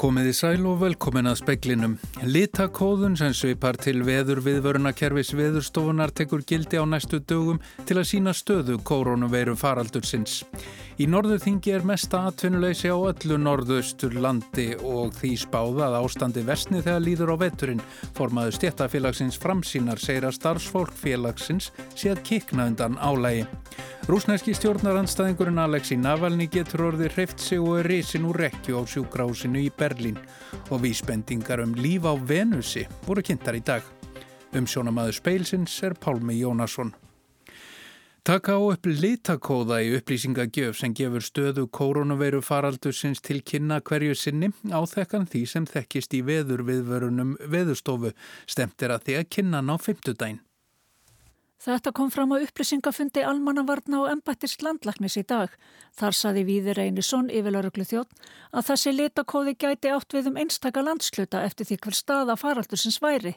Komiði sæl og velkomin að speiklinum. Litakóðun sem svipar til veður viðvörunakerfis veðurstofunar tekur gildi á næstu dögum til að sína stöðu koronaveiru faraldursins. Í norðurþingi er mesta atvinnuleysi á öllu norðaustur landi og því spáða að ástandi vestni þegar líður á veturinn. Formaðu stjættafélagsins framsýnar segir að starfsfólk félagsins sé að kikna undan álægi. Rúsneski stjórnarandstæðingurinn Alexi Navalny getur orðið hreift sig og er risin úr rekju á sjúkrásinu í Berlín og vísbendingar um líf á Venusi voru kynntar í dag. Um sjónamaður speilsins er Pálmi Jónasson. Taka á upp litakóða í upplýsingagjöf sem gefur stöðu koronaveiru faraldursins til kynna hverju sinni á þekkan því sem þekkist í veður viðvörunum veðurstofu stemtir að því að kynna ná fymtudaginn. Þetta kom fram á upplýsingafundi almannavarna og embættis landlagnis í dag. Þar saði Víður Einarsson yfirlauruglu þjótt að þessi litakóði gæti átt við um einstaka landsluta eftir því hver staða faraldursins væri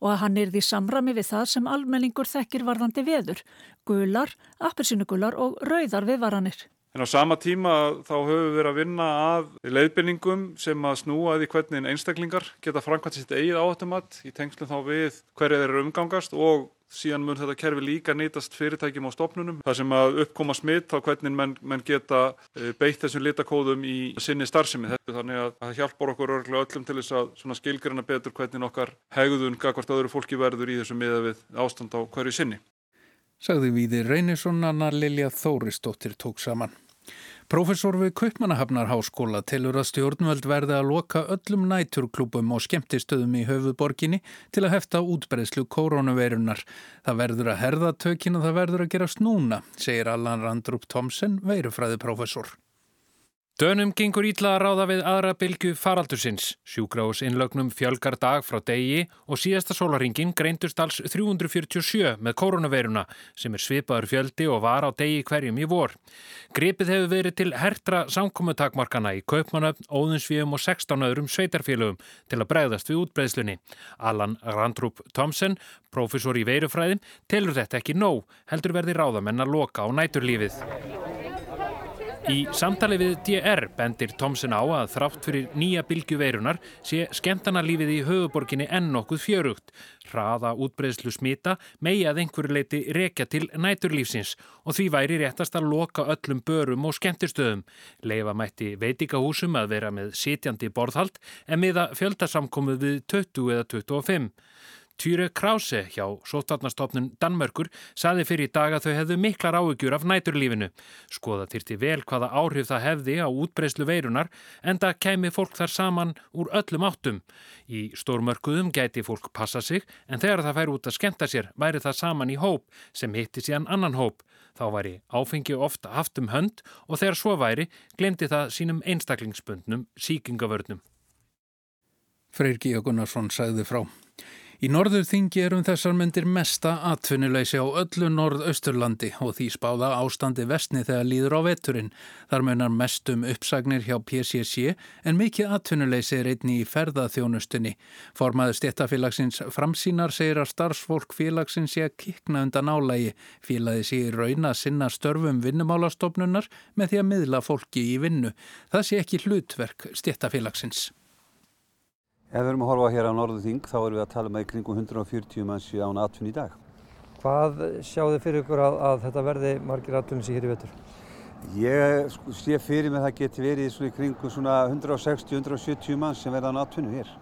og að hann er því samrami við það sem almenningur þekkir varðandi veður, gular, appelsinugular og rauðar viðvaranir. En á sama tíma þá höfum við verið að vinna að leiðbynningum sem að snúa því hvernig einstaklingar geta framkvæmt sitt eigið áhættumat í tengslum þá við hverju þeir eru umgangast og síðan mun þetta kerfi líka nýtast fyrirtækjum á stopnunum. Það sem að uppkoma smitt á hvernig menn, menn geta eh, beitt þessum litakóðum í sinni starfsemi. Þetta þannig að það hjálpar okkur örglega öllum til þess að skilgrana betur hvernig okkar hegðun gagvart öðru fólki verður í þessu miða við ástand á hverju sinni. Sagði Víði Reynisson, Anna Lilja Þóristóttir tók saman. Profesor við Kaupmannahafnarháskóla telur að stjórnvöld verði að loka öllum næturklúpum og skemmtistöðum í höfuborginni til að hefta útbreyslu koronaveirunar. Það verður að herða tökina, það verður að gera snúna, segir Allan Randrup Thomsen, veirufræði profesor. Dönum gengur ítla að ráða við aðra bylgu faraldursins. Sjúkrahús innlögnum fjölgar dag frá degi og síðasta sólaringin greindust alls 347 með koronaveiruna sem er svipaður fjöldi og var á degi hverjum í vor. Gripið hefur verið til hertra samkominntakmarkana í Kaupmannöfn, Óðinsvíum og 16 öðrum sveitarfélögum til að bregðast við útbreyðslunni. Allan Randrup Thomsen, profesor í veirufræðin, telur þetta ekki nóg, heldur verði ráðamenn að loka á næturlífið. Í samtali við DR bendir Thomsen á að þrátt fyrir nýja bylgjuveirunar sé skemmtanarlífið í höfuborginni enn nokkuð fjörugt. Hraða útbreyðslu smita megi að einhverju leiti rekja til næturlífsins og því væri réttast að loka öllum börum og skemmtistöðum. Leifa mætti veitikahúsum að vera með sitjandi borðhald en miða fjöldasamkomuð við 20 eða 25. Týre Krause hjá Sótvarnastofnun Danmörkur saði fyrir í dag að þau hefðu miklar áhugjur af næturlífinu. Skoða þyrti vel hvaða áhrif það hefði á útbreyslu veirunar en það kemi fólk þar saman úr öllum áttum. Í stórmörkuðum gæti fólk passa sig en þegar það fær út að skemta sér væri það saman í hóp sem hitti síðan annan hóp. Þá væri áfengi ofta haft um hönd og þegar svo væri glemdi það sínum einstaklingsbundnum síkingavörnum. Freyr Gíagunnarsson sagði frá. Í norður þingi er um þessar myndir mesta atvinnuleysi á öllu norðausturlandi og því spáða ástandi vestni þegar líður á veturinn. Þar munar mest um uppsagnir hjá PCC en mikið atvinnuleysi er einni í ferðaþjónustunni. Formaður stéttafélagsins framsýnar segir að starfsfólk félagsins sé að kikna undan álægi. Félagi sé í raun að sinna störfum vinnumálastofnunar með því að miðla fólki í vinnu. Það sé ekki hlutverk stéttafélagsins. Ef við erum að horfa hér á Norðu Þing þá erum við að tala með um kringum 140 manns án atvinn í dag. Hvað sjáðu fyrir ykkur að, að þetta verði margir atvinnins í hér í vettur? Ég sko, sé fyrir mig að það geti verið svona í kringum svona 160-170 manns sem verða án atvinnu hér.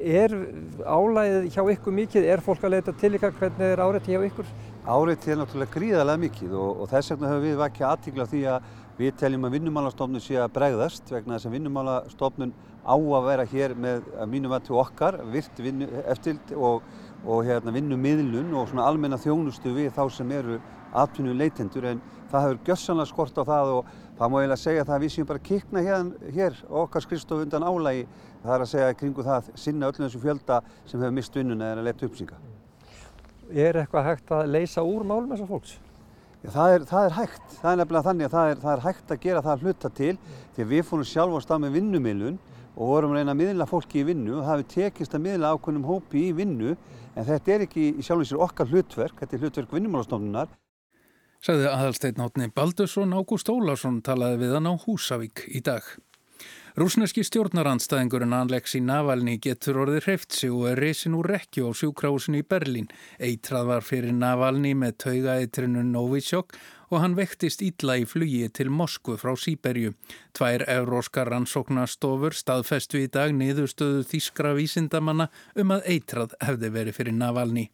Er álæðið hjá ykkur mikið? Er fólk að leita til ykkar? Hvernig er áreiti hjá ykkur? Áreiti er náttúrulega gríðarlega mikið og, og þess vegna höfum við vakið aðtíkla því að við teljum að vinnumálastofnun sé að bregðast vegna þess að vinnumálastofnun á að vera hér með mínum að til okkar, virt vinnu, eftild og, og hérna, vinnumiðlun og svona almenna þjónustu við þá sem eru atvinnuleitendur en það hefur gössanlega skort á það og það má eiginlega segja það að við séum bara kikna hér, hér okkar skrifstof undan álægi það er að segja kringu það sinna öllum þessu fjölda sem hefur mist vinnuna eða leta uppsýnga. Er eitthvað hægt að leysa úr málum þessar fólks? Já, það, er, það er hægt, það er nefnilega þannig að það er, það er hægt að gera það hluta til því að við fórum sjálf á stað með vinnumilun og vorum að reyna að miðla fólki í vinnu og það hefur tekist að miðla ákveðnum hópi í vinnu en þetta er ekki í sjálf og sér okkar hlutverk, þetta er hlutverk vinnumálastofnunar. Saði aðalsteinn átni Baldursson Ágúst Ólarsson talaði við hann á Húsavík í dag. Rúsneski stjórnarandstæðingurinn Alexi Navalny getur orðið hreift sig og er reysin úr rekju á sjúkrahúsinu í Berlín. Eitrað var fyrir Navalny með taugaeitrinu Novichok og hann vektist ítla í flugi til Moskvu frá Sýberju. Tvær euróskar rannsóknastofur staðfestu í dag niðurstöðu þýskra vísindamanna um að eitrað hefði verið fyrir Navalny.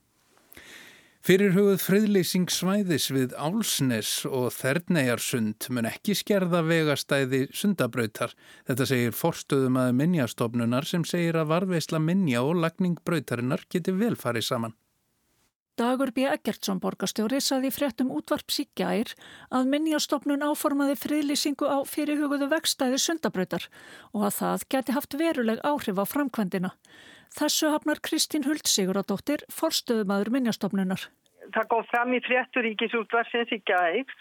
Fyrirhugð friðleysing svæðis við Álsnes og Þerneijarsund mun ekki skerða vegastæði sundabrautar. Þetta segir forstöðum að minnjastofnunar sem segir að varveisla minnja og lagning brautarinnar geti vel farið saman. Dagur B. Eggertsson borgastjóri saði fréttum útvarps í gær að minnjastofnun áformaði friðlýsingu á fyrirhuguðu vegstæði sundabrautar og að það geti haft veruleg áhrif á framkvæmdina. Þessu hafnar Kristín Huld Siguradóttir, forstöðumadur minnjastofnunar. Það góð fram í fréttur ríkisútvarsins í gæð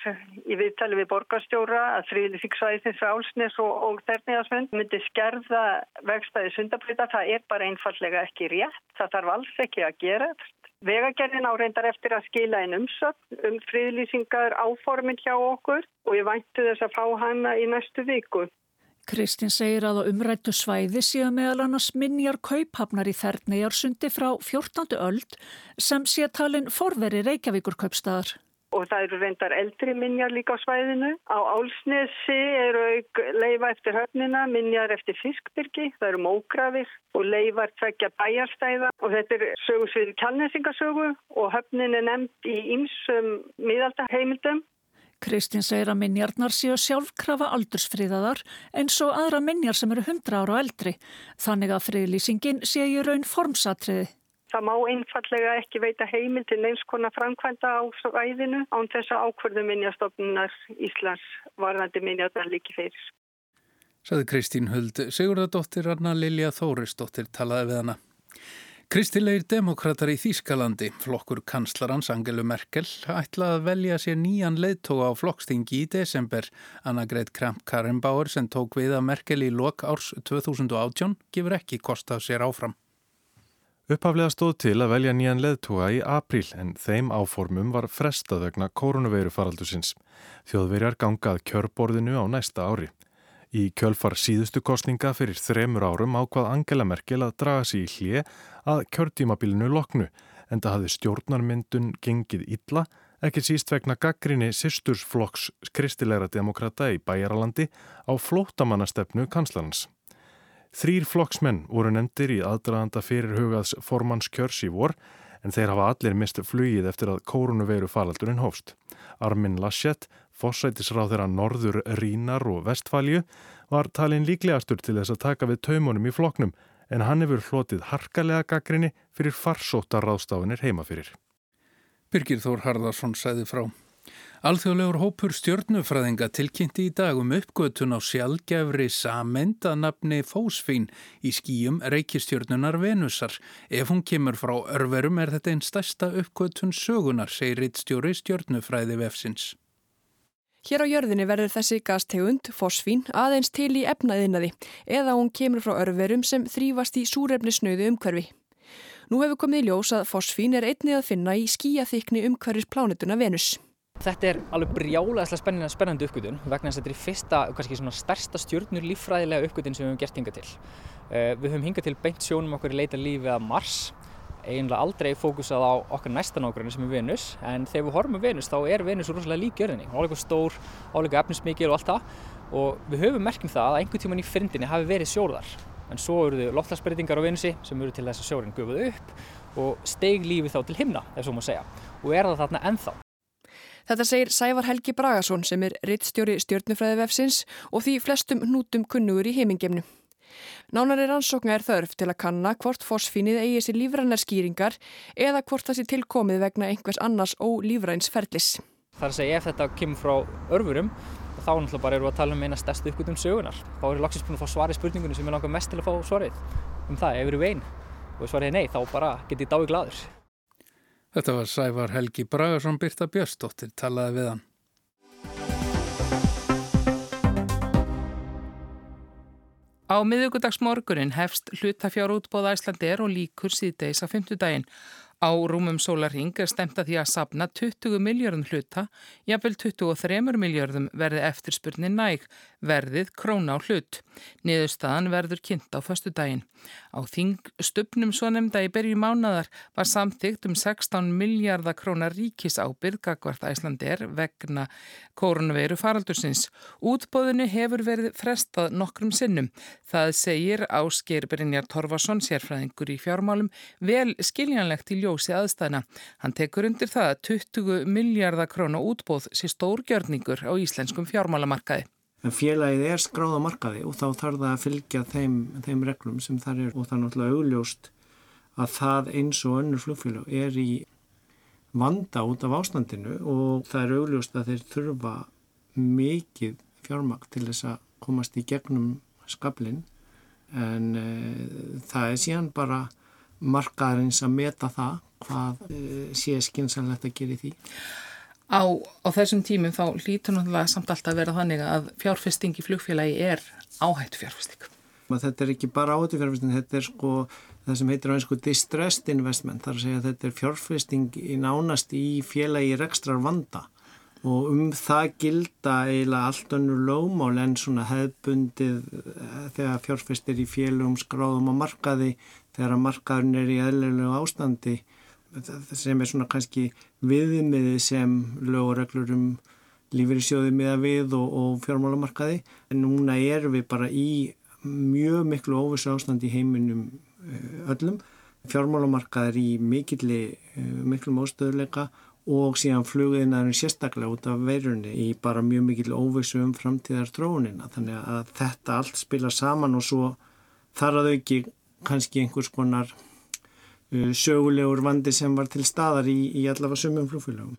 í viðtali við borgarstjóra að þrýðlýsingsvæðisins Álsnes og, og Þerniðarsvönd myndi skerða vegstæði sundabrita. Það er bara einfallega ekki rétt. Það þarf alls ekki að gera. Vegagerðin áreindar eftir að skila einn umsökn um friðlýsingar áforminn hjá okkur og ég væntu þess að fá hana í næstu viku. Kristinn segir að á umrættu svæði séu meðal annars minjar kauphafnar í Þerneijarsundi frá 14. öld sem sé talin forveri Reykjavíkur kaupstaðar. Og það eru reyndar eldri minjar líka á svæðinu. Á Álsnesi eru leifa eftir höfnina, minjar eftir fiskbyrgi, það eru mógrafir og leifar tvekja bæjarstæða. Og þetta er sögursvið kjálnesingasögu og höfnin er nefnt í ymsum miðaldaheimildum. Kristinn segir að minjarnar séu sjálfkrafa aldursfríðaðar eins og aðra minjar sem eru 100 ára og eldri. Þannig að friðlýsingin sé í raun formsatriði. Það má einfallega ekki veita heimil til neins konar framkvæmda á svæðinu án þess að ákverðu minjastofnunar Íslands varðandi minjarnar líki fyrir. Saði Kristín Huld, Sigurðardóttir Anna Lilja Þórisdóttir talaði við hana. Kristilegir demokrater í Þýskalandi, flokkur kanslarans Angelu Merkel, ætlaði að velja sér nýjan leittóga á flokkstingi í desember. Anna-Greit Kramp-Karrenbauer sem tók við að Merkel í lok árs 2018 gefur ekki kostað sér áfram. Upphaflega stóð til að velja nýjan leittóga í april en þeim áformum var frestað vegna koronaveiru faraldusins. Þjóðverjar gangað kjörborðinu á næsta ári. Í kjölfar síðustu kostninga fyrir þremur árum ákvað Angela Merkel að draga sig í hlið að kjörtímabilinu loknu en það hafði stjórnarmyndun gengið illa, ekki síst vegna gaggrinni sýstursflokks kristilegra demokrata í Bæjaralandi á flótamannastefnu kanslarans. Þrýr flokksmenn voru nefndir í aðdraðanda fyrirhugaðs formannskjörs í vor en þeir hafa allir mist flugið eftir að kórunuveiru faraldurinn hófst. Armin Laschet, Fossætisráð þeirra Norður Rínar og Vestfælju var talin líklegastur til þess að taka við taumunum í floknum en hann hefur hlotið harkalega gaggrinni fyrir farsóttar ráðstafinir heimafyrir. Birgir Þór Harðarsson sæði frá. Alþjóðlegur hópur stjörnufræðinga tilkynnti í dag um uppgötun á sjálfgefri samend að nafni Fósfín í skýjum reykistjörnunar Venusar. Ef hún kemur frá örverum er þetta einn stærsta uppgötun sögunar, segir rittstjóri stjörnufræði vefsins. Hér á jörðinni verður þessi gastegund, fosfín, aðeins til í efnaðinnaði eða hún kemur frá örverum sem þrýfast í súrefnisnöðu umhverfi. Nú hefur komið í ljós að fosfín er einnið að finna í skíaþykni umhverfis plánetuna Venus. Þetta er alveg brjálega spennandi, uppgötun vegna þess að þetta er fyrsta, kannski svona stærsta stjórnur líffræðilega uppgötun sem við hefum gert hinga til. Uh, við höfum hingað til beint sjónum okkur í leita lífið að Mars. Eiginlega aldrei fókusað á okkar næsta nákvæmni sem er Venus en þegar við horfum Venus þá er Venus rosalega lík jörðinni álega stór, álega efnismikil og allt það. Og við höfum merkjum það að einhver tíman í fyrndinni hafi verið sjóðar en svo eru þau loftlagsbreytingar á Venusi sem eru til þess að sjórin gufuð upp og steg lífið þá til himna, ef svo má segja. Og er það þarna ennþá Þetta segir Sævar Helgi Bragason sem er rittstjóri stjórnufræðivefsins og því flestum hnútum kunnugur í heimingemnu. Nánari rannsókna er þörf til að kanna hvort fosfínið eigi sér lífrannar skýringar eða hvort það sé tilkomið vegna einhvers annars ólífræns ferlis. Það er að segja ef þetta kemur frá örfurum þá náttúrulega bara eru að tala um eina stærstu uppgötum sögunar. Þá er lagsins búin að fá svar í spurningunni sem er langar mest til að fá svarið um það, ef eru vein. Og svarið er nei, þá bara get ég dái gladur. Þetta var Sævar Helgi Bragarsson Birta Björnsdóttir talaði við hann. Á miðugudagsmorgunin hefst hlutafjárútbóða Æslandir og líkur síðdeis á fymtudaginn. Á rúmum sólarhing er stemt að því að sapna 20 miljardum hluta, jafnvel 23 miljardum verði eftirspurni næg, verðið króna á hlut. Niðurstaðan verður kynnt á förstu daginn. Á þingstupnum svo nefnda í berju mánadar var samþygt um 16 miljardar krónar ríkis ábyrð gagvart Æslandir vegna koronaviru faraldursins. Útbóðinu hefur verið frestað nokkrum sinnum. Það segir Ásker Brynjar Torfarsson, sérfræðingur í fjármálum, vel skiljanlegt í ljó ljósi aðstæðna. Hann tekur undir það að 20 miljardar krónu útbóð sé stórgjörningur á íslenskum fjármálamarkaði. En félagið er skráð á markaði og þá þarf það að fylgja þeim, þeim reglum sem þar er og það er náttúrulega augljóst að það eins og önnur flugfélag er í vanda út af ástandinu og það er augljóst að þeir þurfa mikið fjármakt til þess að komast í gegnum skablin en e, það er síðan bara markaðarins að meta það hvað uh, sé skynsanlegt að gera í því. Á, á þessum tímum þá lítur náttúrulega samt alltaf að vera þannig að fjárfesting í flugfélagi er áhættu fjárfesting. Þetta er ekki bara áhættu fjárfesting, þetta er sko það sem heitir á einsku distressed investment, þar að segja að þetta er fjárfesting í nánast í félagi rekstrar vanda og um það gilda eiginlega allt önnur lögmál en svona hefbundið eh, þegar fjárfestir í félagum skráðum á markaði þegar að markaðurinn er í eðlilegu ástandi sem er svona kannski viðmiði sem lög og reglur um lífeyrisjóði miða við og, og fjármálamarkaði. En núna erum við bara í mjög miklu óvissu ástand í heiminum eh, öllum. Fjármálamarkaðir í mikilli eh, miklum óstöðuleika og síðan flugiðnaðurinn sérstaklega út af veirunni í bara mjög mikil óvissu um framtíðar trónina þannig að þetta allt spila saman og svo þar að auki kannski einhvers konar uh, sögulegur vandi sem var til staðar í, í allavega sumum flugfélagum.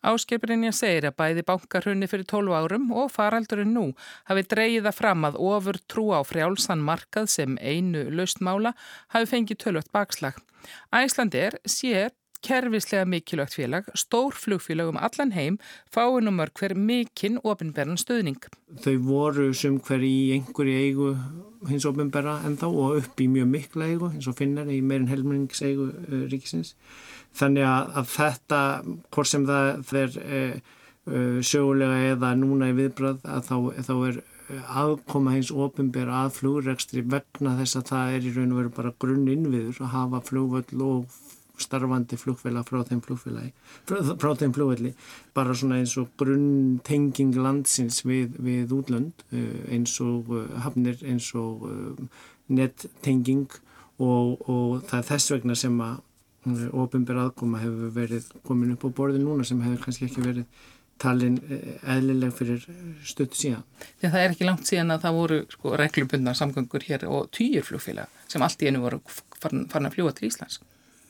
Áskiprinja segir að bæði bankarhunni fyrir 12 árum og faraldurinn nú hafi dreyiða fram að ofur trú á frjálsan markað sem einu laustmála hafi fengið tölvött bakslag. Æslandir sé kervislega mikilvægt félag, stór flugfélag um allan heim, fáinn og mörg hver mikinn ofinberðan stöðning. Þau voru sem hver í einhverju eigu hins ofinberða en þá og upp í mjög mikla eigu, eins og finnar í meirinn helmennings eigu uh, ríkisins. Þannig að, að þetta, hvort sem það er uh, uh, sögulega eða núna í viðbrað, að þá, þá er aðkoma hins ofinberða að flugrekstri vegna þess að það er í raun og veru bara grunn innviður að hafa flugvöld og starfandi flugfélag frá þeim flugfélagi, frá, frá þeim flugvelli, bara svona eins og grunntenging landsins við, við útlönd, eh, eins og eh, hafnir, eins og eh, nettenging og, og það er þess vegna sem að ofinbér aðkoma hefur verið komin upp á borði núna sem hefur kannski ekki verið talin eðlileg fyrir stöttu síðan. Þegar það er ekki langt síðan að það voru sko, reglubundna samgöngur hér og týjir flugfélag sem allt í enu voru farin að fljúa til Íslands.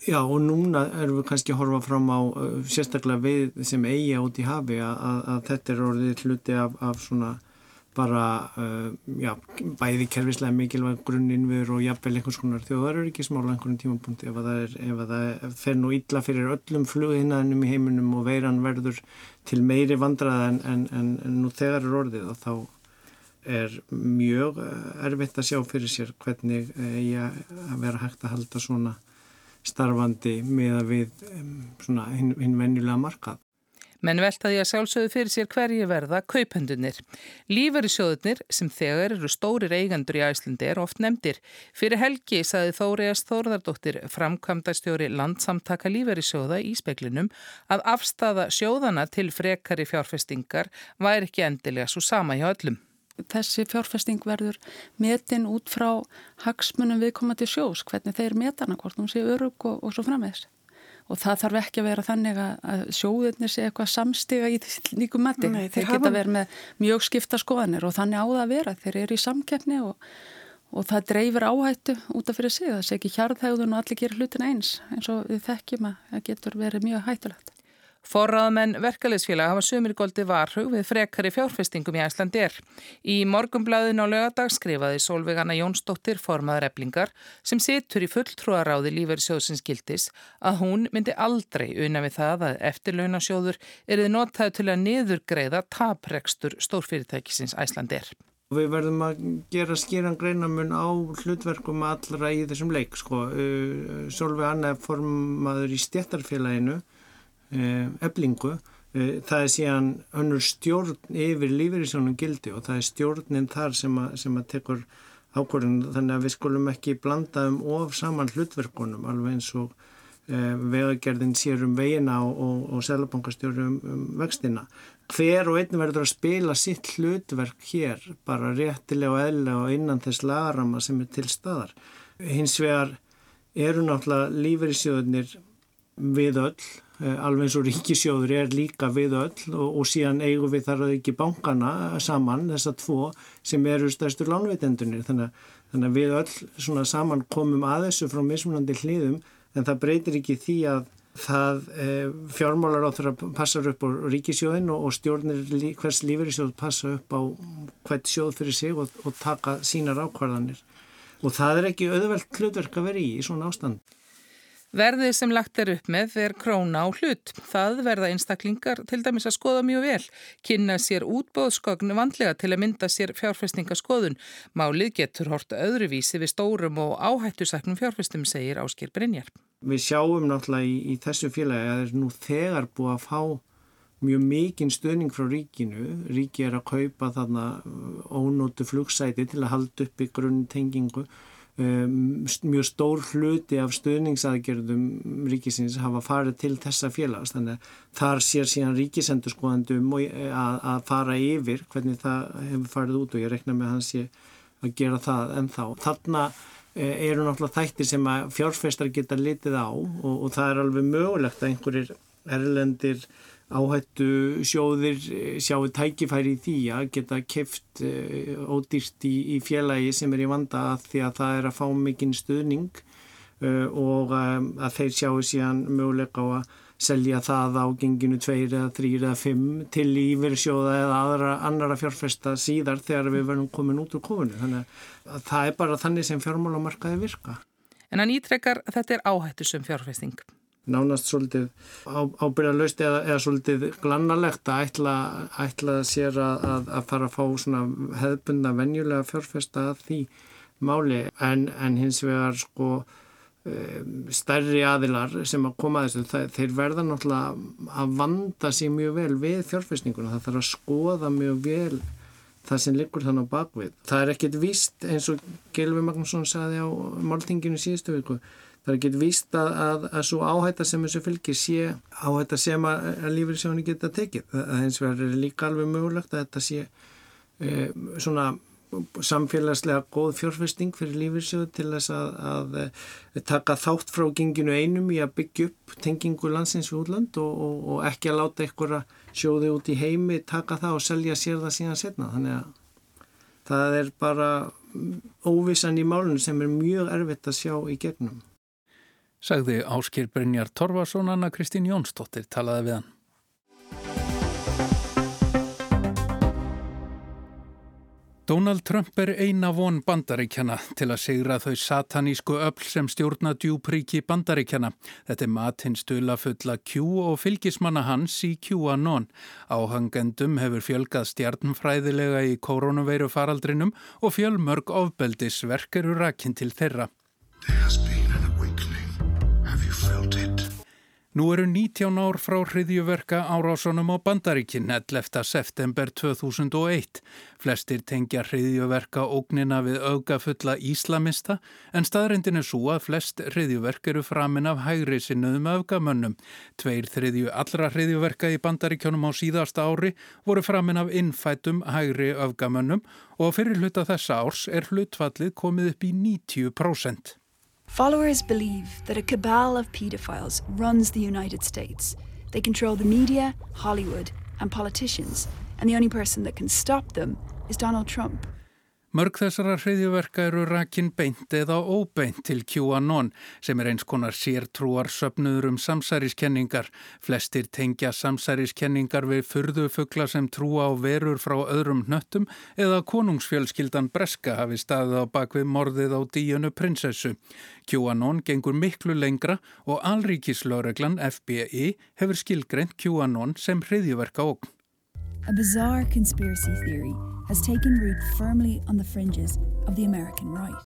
Já og núna erum við kannski að horfa fram á uh, sérstaklega við sem eigi át í hafi að, að, að þetta er orðið hluti af, af svona bara uh, já, bæði kervislega mikilvæg grunninviður og jafnvel einhvers konar þjóðar eru ekki smála einhvern tímapunkti ef það, er, ef það er, fer nú illa fyrir öllum flughinnaðinum í heiminum og veiran verður til meiri vandraða en, en, en, en nú þegar er orðið og þá er mjög erfitt að sjá fyrir sér hvernig eigi að vera hægt að halda svona starfandi með að við svona hinn, hinn venjulega markað. Menn veltaði að sjálfsögðu fyrir sér hverju verða kaupendunir. Lífverðisjóðunir sem þegar eru stórir eigandur í Æslandi er oft nefndir. Fyrir helgi saði Þóriðast Þórðardóttir framkvæmdastjóri landsamtaka lífverðisjóða í speklinum að afstafa sjóðana til frekari fjárfestingar væri ekki endilega svo sama hjá öllum þessi fjárfesting verður metin út frá hagsmunum viðkomandi sjós, hvernig þeir metana hvort hún sé örug og, og svo framvegs og það þarf ekki að vera þannig að sjóðinir sé eitthvað samstiga í líkum mati, Nei, þeir, þeir geta hafa... verið með mjög skipta skoðanir og þannig á það að vera. Þeir eru í samkeppni og, og það dreifir áhættu út af fyrir sig. Það sé ekki hjarðhægðun og allir gerir hlutin eins eins og við þekkjum að það getur verið mjög hættulegt Forraðmenn verkefliðsfélag hafa sumirgóldi varhug við frekari fjárfestingum í Æslandir. Í morgumblaðin á lögadag skrifaði Solveigana Jónsdóttir formaður eblingar sem situr í fulltrúaráði lífeyrisjóðsins gildis að hún myndi aldrei unna við það að eftirlaunasjóður erið notaðu til að niðurgreiða taprekstur stórfyrirtækisins Æslandir. Við verðum að gera skýran greinamun á hlutverkum allra í þessum leik. Sko. Solveig Anna er formaður í stjættarfélaginu, eblingu. Það er síðan önnur stjórn yfir lífeyrisjónum gildi og það er stjórnin þar sem að, sem að tekur ákvörðun. Þannig að við skulum ekki blanda um of saman hlutverkunum alveg eins og vegagerðin sér um veginna og, og, og selabankastjóru um, um vextina hver og einn verður að spila sitt hlutverk hér bara réttilega og eðlega og innan þess lagarama sem er til staðar. Hins vegar eru náttúrulega lífeyrissjóðunir við öll, eh, alveg eins og ríkisjóður er líka við öll og, og síðan eigum við þar að ekki bankana saman, þessar tvo sem eru stærstur lánveitendunir. Þannig, þannig að við öll saman komum að þessu frá mismunandi hliðum en það breytir ekki því að það eh, fjármálar á þeirra passar upp á ríkisjóðin og, og stjórnir lí, hvers lífeyrissjóð passa upp á hvert sjóð fyrir sig og, og taka sínar ákvarðanir og það er ekki auðvelt hlutverk að vera í í svona ástand. Verðið sem lagt er upp með er króna á hlut. Það verða einstaklingar til dæmis að skoða mjög vel, kynna sér útbóðskognu vandlega til að mynda sér fjárfestingaskoðun. Málið getur hort öðruvísi við stórum og áhættusaknum fjárfestum, segir Áskir Brynjar. Við sjáum náttúrulega í, í þessu félagi að það er nú þegar búið að fá mjög mikinn stöðning frá ríkinu. Ríki er að kaupa þarna ónótu flugsæti til að halda upp í grunn tengingu Um, mjög stór hluti af stöðningsaðgerðum ríkisins hafa farið til þessa félags þannig að þar sér síðan ríkisendur skoðandum að, að fara yfir hvernig það hefur farið út og ég rekna með hans að gera það ennþá. Þarna e, eru náttúrulega þættir sem að fjárfestar geta litið á og, og það er alveg mögulegt að einhverjir erlendir áhættu sjóðir eh, sjáu tækifæri í því að geta keft uh, ódýrt í, í félagi sem er í vanda að því að það er að fá mikinn stuðning uh, og um, að þeir sjáu síðan möguleika á að selja það á genginu tveir eða þrýr eða fimm til lífyrsjóða eða aðra annara fjárfesta síðar þegar við verðum komin út úr kofunu. Þannig að það er bara þannig sem fjármálamarkaði virka. En hann ítrekkar þetta er áhættu sem fjárfesting nánast svolítið ábyrðalöst eða, eða svolítið glannalegt að ætla, ætla sér að, að, að fara að fá svona hefðbunda venjulega fjárfesta að því máli. En, en hins vegar sko stærri aðilar sem að koma að þessu það, þeir verða náttúrulega að vanda sér mjög vel við fjárfestninguna það þarf að skoða mjög vel það sem liggur þannig á bakvið. Það er ekkit víst eins og Gilvi Magnússon saði á máltinginu síðustu viku það er ekki vist að, að, að svo áhætta sem þessu fylgir sé áhætta sem að, að lífriðsjónu geta tekið. Það hins vegar er líka alveg mögulegt að þetta sé e, svona samfélagslega góð fjárfesting fyrir lífriðsjóðu til þess að taka þátt frá genginu einum í að byggja upp tengingu landsins við útland og, og, og ekki að láta einhverja sjóði út í heimi taka það og selja sér það síðan setna. Þannig að það er bara óvissan í málunum sem er mjög erfitt að sjá í gegnum sagði Áskir Brynjar Torfarsson, Anna Kristín Jónsdóttir talaði við hann. Donald Trump er eina von bandaríkjana til að segra þau satanísku öll sem stjórna djúpríki bandaríkjana. Þetta er matinn stula fulla Q og fylgismanna hans í QAnon. Áhangendum hefur fjölgað stjarnfræðilega í koronaveiru faraldrinum og fjölmörg ofbeldisverk eru rakinn til þeirra. Nú eru 19 ár frá hriðjuverka árásunum á bandaríkinn 11. september 2001. Flestir tengja hriðjuverka ógnina við augafulla íslamista en staðrindin er svo að flest hriðjuverk eru framin af hægri sinnuðum augamönnum. Tveir þriðju allra hriðjuverka í bandaríkjónum á síðasta ári voru framin af innfætum hægri augamönnum og fyrir hluta þessa árs er hlutfallið komið upp í 90%. Followers believe that a cabal of pedophiles runs the United States. They control the media, Hollywood, and politicians, and the only person that can stop them is Donald Trump. Mörg þessara hriðjuverka eru rakin beint eða óbeint til QAnon sem er eins konar sértrúar söpnuður um samsæriskenningar. Flestir tengja samsæriskenningar við furðufugla sem trúa á verur frá öðrum nöttum eða konungsfjölskyldan Breska hafi staðið á bakvið morðið á díunu prinsessu. QAnon gengur miklu lengra og alríkislaureglan FBI hefur skilgreint QAnon sem hriðjuverka ógn. A bizarre conspiracy theory has taken root firmly on the fringes of the American right.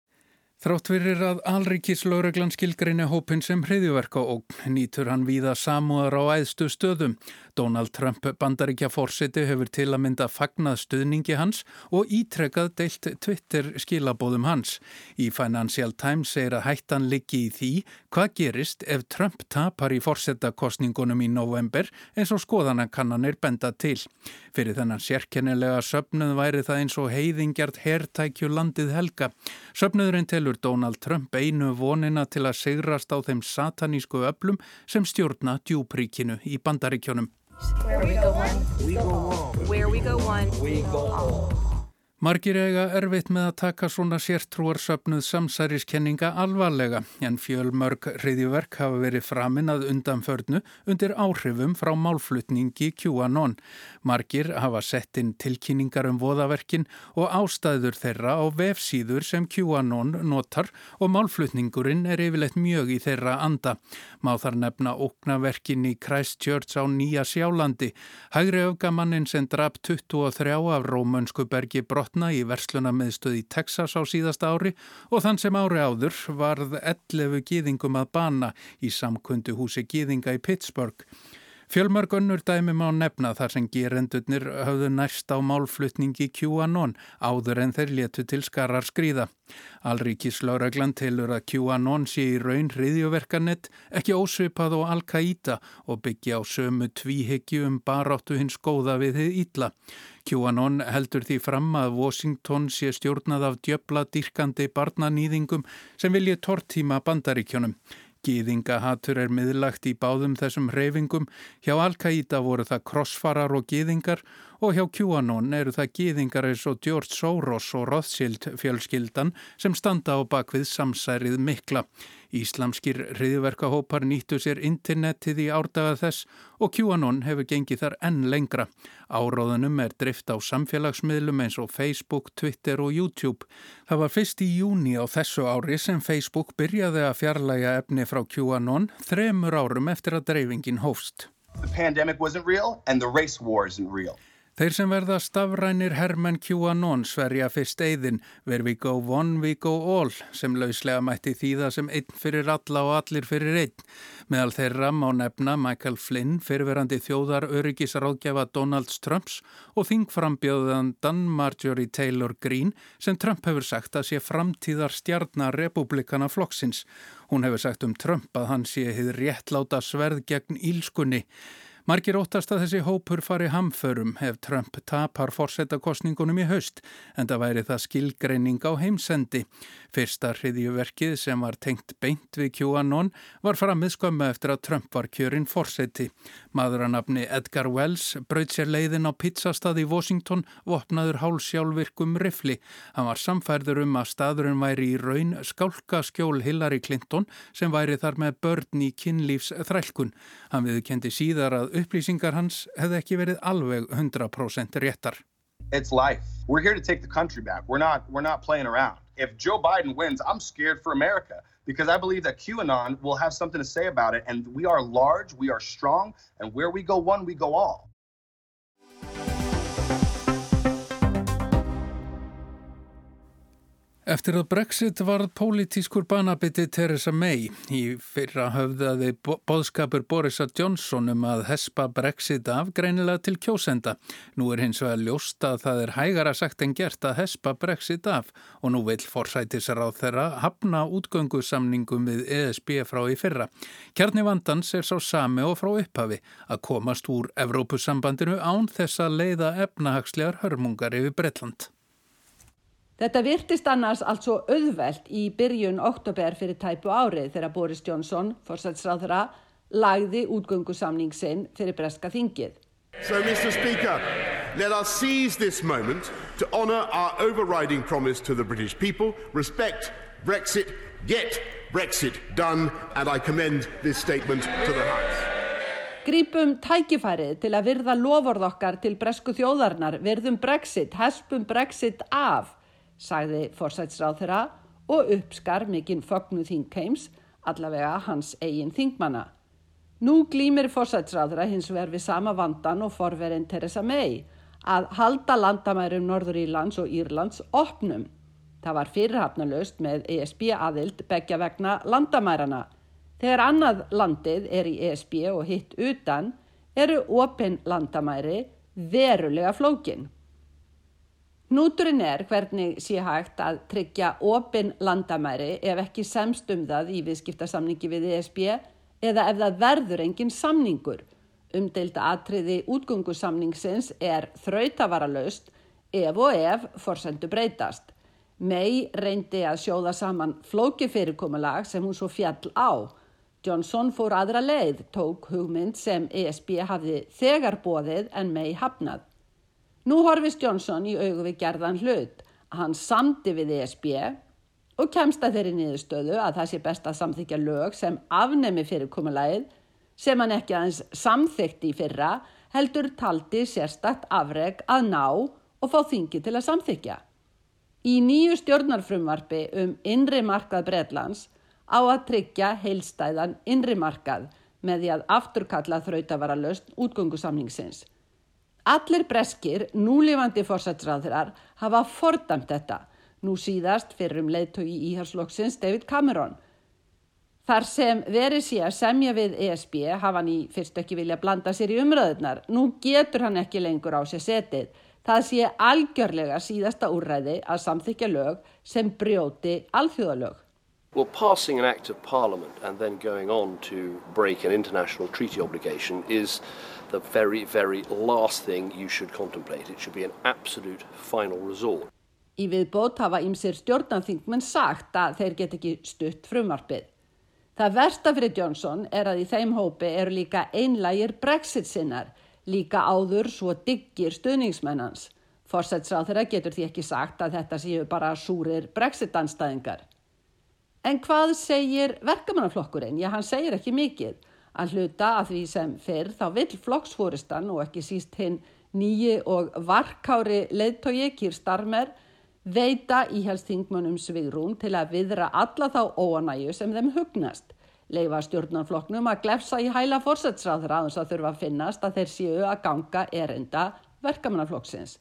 Þrátt fyrir að Alrikis lauraglan skilgreinu hópin sem hriðjuverka og nýtur hann víða samúðar á æðstu stöðum. Donald Trump bandaríkja fórseti hefur til að mynda fagnað stuðningi hans og ítrekkað deilt Twitter skilabóðum hans. Í Financial Times segir að hættan liggi í því hvað gerist ef Trump tapar í fórsetakostningunum í november eins og skoðanakannanir benda til. Fyrir þennan sérkennilega söpnuð væri það eins og heiðingjart herrtækju landið helga. Söpnuðurinn telur Donald Trump einu vonina til að sigrast á þeim satanísku öflum sem stjórna djúpríkinu í bandaríkjónum. Where we go one, we go all. Where we go one, we go all. Margir eiga erfitt með að taka svona sértrúarsöfnuð samsæriskenninga alvarlega en fjölmörg hriðjuverk hafa verið framinn að undanförnu undir áhrifum frá málflutningi QAnon. Margir hafa sett inn tilkynningar um voðaverkin og ástæður þeirra á vefsíður sem QAnon notar og málflutningurinn er yfirleitt mjög í þeirra anda. Má þar nefna oknaverkin í Christchurch á Nýja Sjálandi. Hægri öfgamannin sem draf 23 af Rómönsku bergi brott brotna í verslunarmiðstöð í Texas á síðasta ári og þann sem ári áður varð 11 gýðingum að bana í samkundu húsi gýðinga í Pittsburgh. Fjölmörg önnur dæmi má nefna þar sem gerendurnir hafðu næst á málflutningi QAnon áður en þeir letu til skarar skrýða. Alríkis lauraglan tilur að QAnon sé í raun hriðjuverkanett, ekki ósvipað og Al-Qaida og byggja á sömu tvíhyggju um baráttu hins góða við þið ítla. QAnon heldur því fram að Washington sé stjórnað af djöbla dyrkandi barnanýðingum sem vilji tortíma bandaríkjónum. Gýðingahatur er miðlagt í báðum þessum reyfingum, hjá Al-Qaida voru það krossfarar og gýðingar og hjá QAnon eru það gýðingar eins og George Soros og Rothschild fjölskyldan sem standa á bakvið samsærið mikla. Íslamskir hriðverkahópar nýttu sér internetið í árdaga þess og QAnon hefur gengið þar enn lengra. Áróðunum er drift á samfélagsmiðlum eins og Facebook, Twitter og YouTube. Það var fyrst í júni á þessu ári sem Facebook byrjaði að fjarlæga efni frá QAnon þremur árum eftir að dreifingin hófst. The pandemic wasn't real and the race war isn't real. Þeir sem verða stafrænir Herman QAnon sverja fyrst eigðin Where we go one, we go all sem lauslega mætti þýða sem einn fyrir alla og allir fyrir einn. Meðal þeirra má nefna Michael Flynn, fyrirverandi þjóðar öryggisráðgjafa Donald Trumps og þingframbjöðandan Marjorie Taylor Greene sem Trump hefur sagt að sé framtíðar stjarnar republikana flokksins. Hún hefur sagt um Trump að hann sé hið réttláta sverð gegn ílskunni. Margir óttast að þessi hópur fari hamförum ef Trump tapar fórsetakostningunum í haust en það væri það skilgreining á heimsendi. Fyrsta hriðjuverkið sem var tengt beint við QAnon var framið skömmu eftir að Trump var kjörinn fórseti. Maðuranafni Edgar Wells brauð sér leiðin á pizzastað í Washington og opnaður hálsjálfvirkum rifli. Hann var samfærður um að staðurinn væri í raun skálkaskjól Hillary Clinton sem væri þar með börn í kynlífs þrælkun. Hann viðkendi síðar að upplýsingar hans hefði ekki verið alveg 100% réttar. It's life. We're here to take the country back. We're not, we're not playing around. If Joe Biden wins, I'm scared for America because I believe that QAnon will have something to say about it. And we are large, we are strong, and where we go one, we go all. Eftir að Brexit varð pólitískur banabiti Theresa May í fyrra höfðaði boðskapur Borisa Johnson um að hespa Brexit af greinilega til kjósenda. Nú er hins vegar ljóst að það er hægara sagt en gert að hespa Brexit af og nú vil forsætisar á þeirra hafna útgöngusamningum við ESB frá í fyrra. Kjarni vandans er sá sami og frá upphafi að komast úr Evrópusambandinu án þess að leiða efnahagslegar hörmungar yfir Bretland. Þetta virtist annars allt svo auðvelt í byrjun oktober fyrir tæpu árið þegar Boris Johnson, fórsætsráðra, lagði útgöngusamning sinn fyrir breska þingið. So Mr Speaker, let us seize this moment to honour our overriding promise to the British people, respect Brexit, get Brexit done. And I commend this statement to the House. Grípum tækifærið til að virða lofórð okkar til bresku þjóðarnar, virðum Brexit, hespum Brexit af sagði forsætsráð þeirra og uppskar mikinn fögnu þingkeims, allavega hans eigin þingmanna. Nú glýmir forsætsráð þeirra hins vegar við sama vandan og forverinn Theresa May að halda landamærum Norður Írlands og Írlands opnum. Það var fyrirhafnalust með ESB aðild begja vegna landamærana. Þegar annað landið er í ESB og hitt utan eru opin landamæri verulega flókin. Núturinn er hvernig sé hægt að tryggja opin landamæri ef ekki semst um það í viðskiptasamningi við ESB eða ef það verður engin samningur. Umdeilda atriði útgöngusamningsins er þrautavaralaust ef og ef forsendu breytast. May reyndi að sjóða saman flóki fyrirkomulag sem hún svo fjall á. Johnson fór aðra leið, tók hugmynd sem ESB hafði þegar bóðið en May hafnað. Nú horfist Johnson í augu við gerðan hlut. Hann samti við ESB og kemst að þeirri niðurstöðu að það sé best að samþykja lög sem afnemi fyrirkomulagið sem hann ekki aðeins samþykti í fyrra heldur taldi sérstakt afreg að ná og fá þingi til að samþykja. Í nýju stjórnarfrumvarfi um innri markað Breitlands á að tryggja heilstæðan innri markað með því að afturkalla þrautavara löst útgöngusamningsins. Allir breskir, núlifandi fórsætsræðrar hafa fordamt þetta, nú síðast fyrir um leiðtói íhalslokksins David Cameron. Þar sem verið sé að semja við ESB hafa hann í fyrst ekki vilja blanda sér í umröðunar. Nú getur hann ekki lengur á sér setið. Það sé algjörlega síðasta úrræði að samþykja lög sem brjóti alþjóðalög. Well, passing an act of parliament and then going on to break an international treaty obligation is the very, very last thing you should contemplate. It should be an absolute final resort. Í viðbót hafa ímsir stjórnanþingmenn sagt að þeir get ekki stutt frumarpið. Það versta fyrir Johnson er að í þeim hópi eru líka einlægir brexit sinnar, líka áður svo diggir stuðningsmennans. Forsætsráð þeirra getur því ekki sagt að þetta séu bara súrir brexit-anstæðingar. En hvað segir verkamannaflokkurinn? Já, hann segir ekki mikið. Að hluta að því sem fyrr þá vill flokksfóristan og ekki síst hinn nýji og varkári leðtogi Kýr Starmer veita íhjálpsþingmönnum svigrún til að viðra alla þá óanæju sem þeim hugnast. Leifa stjórnarflokknum að glefsa í hæla fórsætsráður aðeins að þurfa að finnast að þeir séu að ganga erinda verkamannaflokksins.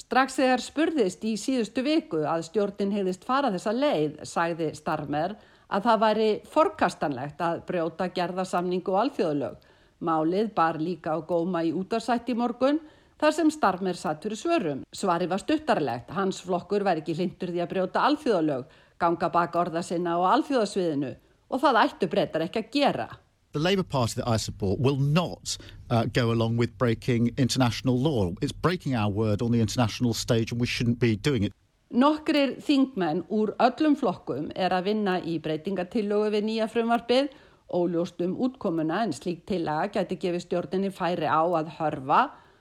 Strax þegar spurðist í síðustu viku að stjórnin hefðist fara þessa leið, sagði Starmer að það væri forkastanlegt að brjóta gerðasamningu og alþjóðlög. Málið bar líka á góma í útarsætti morgun þar sem Starmer satt fyrir svörum. Svari var stuttarlegt, hans flokkur væri ekki hlindur því að brjóta alþjóðlög, ganga baka orða sinna á alþjóðasviðinu og það ættu breytar ekki að gera. The Labour Party that I support will not uh, go along with breaking international law. It's breaking our word on the international stage and we shouldn't be doing it. Nokkrir þingmenn úr öllum flokkum er að vinna í breytingatillögu við nýja frumvarpið óljóst um útkomuna en slíkt tillaga gæti gefið stjórninni færi á að hörfa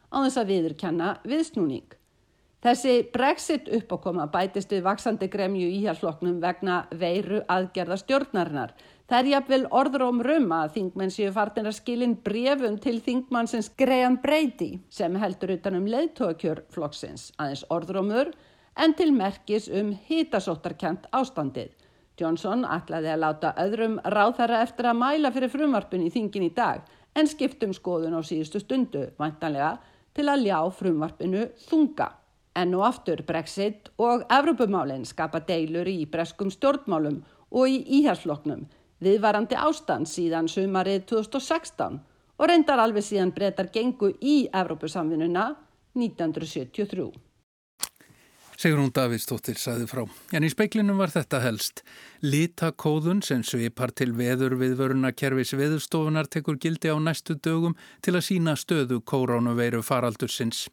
á þess að viðurkenna viðsnúning. Þessi brexit uppákoma bætist við vaksandi gremju íhjálpsflokknum vegna veiru aðgerða stjórnarinnar Það er jafnvel orðróm rum að þingmenn séu fartin að skilin brefum til þingmannsins Graham Brady sem heldur utanum leðtókjör flokksins, aðeins orðrómur en til merkis um hitasóttarkjent ástandið. Johnson ætlaði að láta öðrum ráðherra eftir að mæla fyrir frumvarpun í þingin í dag en skiptum skoðun á síðustu stundu, vantanlega, til að ljá frumvarpinu þunga. Enn og aftur Brexit og Evropumálinn skapa deilur í breskum stjórnmálum og í íhersfloknum viðvarandi ástand síðan sumarið 2016 og reyndar alveg síðan breytar gengu í Evrópusamvinnuna 1973. Sigrún Davidsdóttir saði frá. En í speiklinum var þetta helst. Litakóðun sem svipar til veður viðvöruna kervis veðurstofunar tekur gildi á næstu dögum til að sína stöðu koronaveiru faraldursins.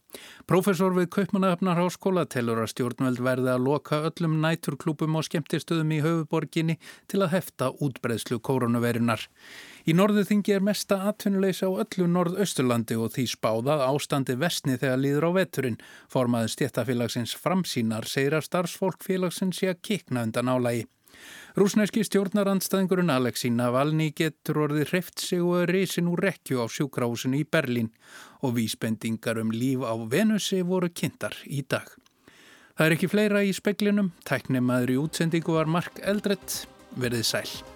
Profesor við Kaupmannahöfnar Háskóla telur að stjórnveld verði að loka öllum næturklúpum og skemmtistöðum í höfuborginni til að hefta útbreðslu koronaveirunar. Í norðuþingi er mesta atvinnuleysa á öllu norðausturlandi og því spáðað ástandi vestni þegar líður á veturinn. Formaði stjættafélagsins framsínar segir að starfsfólk félagsins sé að kikna undan álægi. Rúsneski stjórnarandstæðingurinn Alexei Navalny getur orðið hreift sig og er risin úr rekju á sjúkrahúsinu í Berlín og vísbendingar um líf á Venusi voru kynntar í dag. Það er ekki fleira í speklinum, tæknimaður í útsendingu var Mark Eldrett, verðið sæl.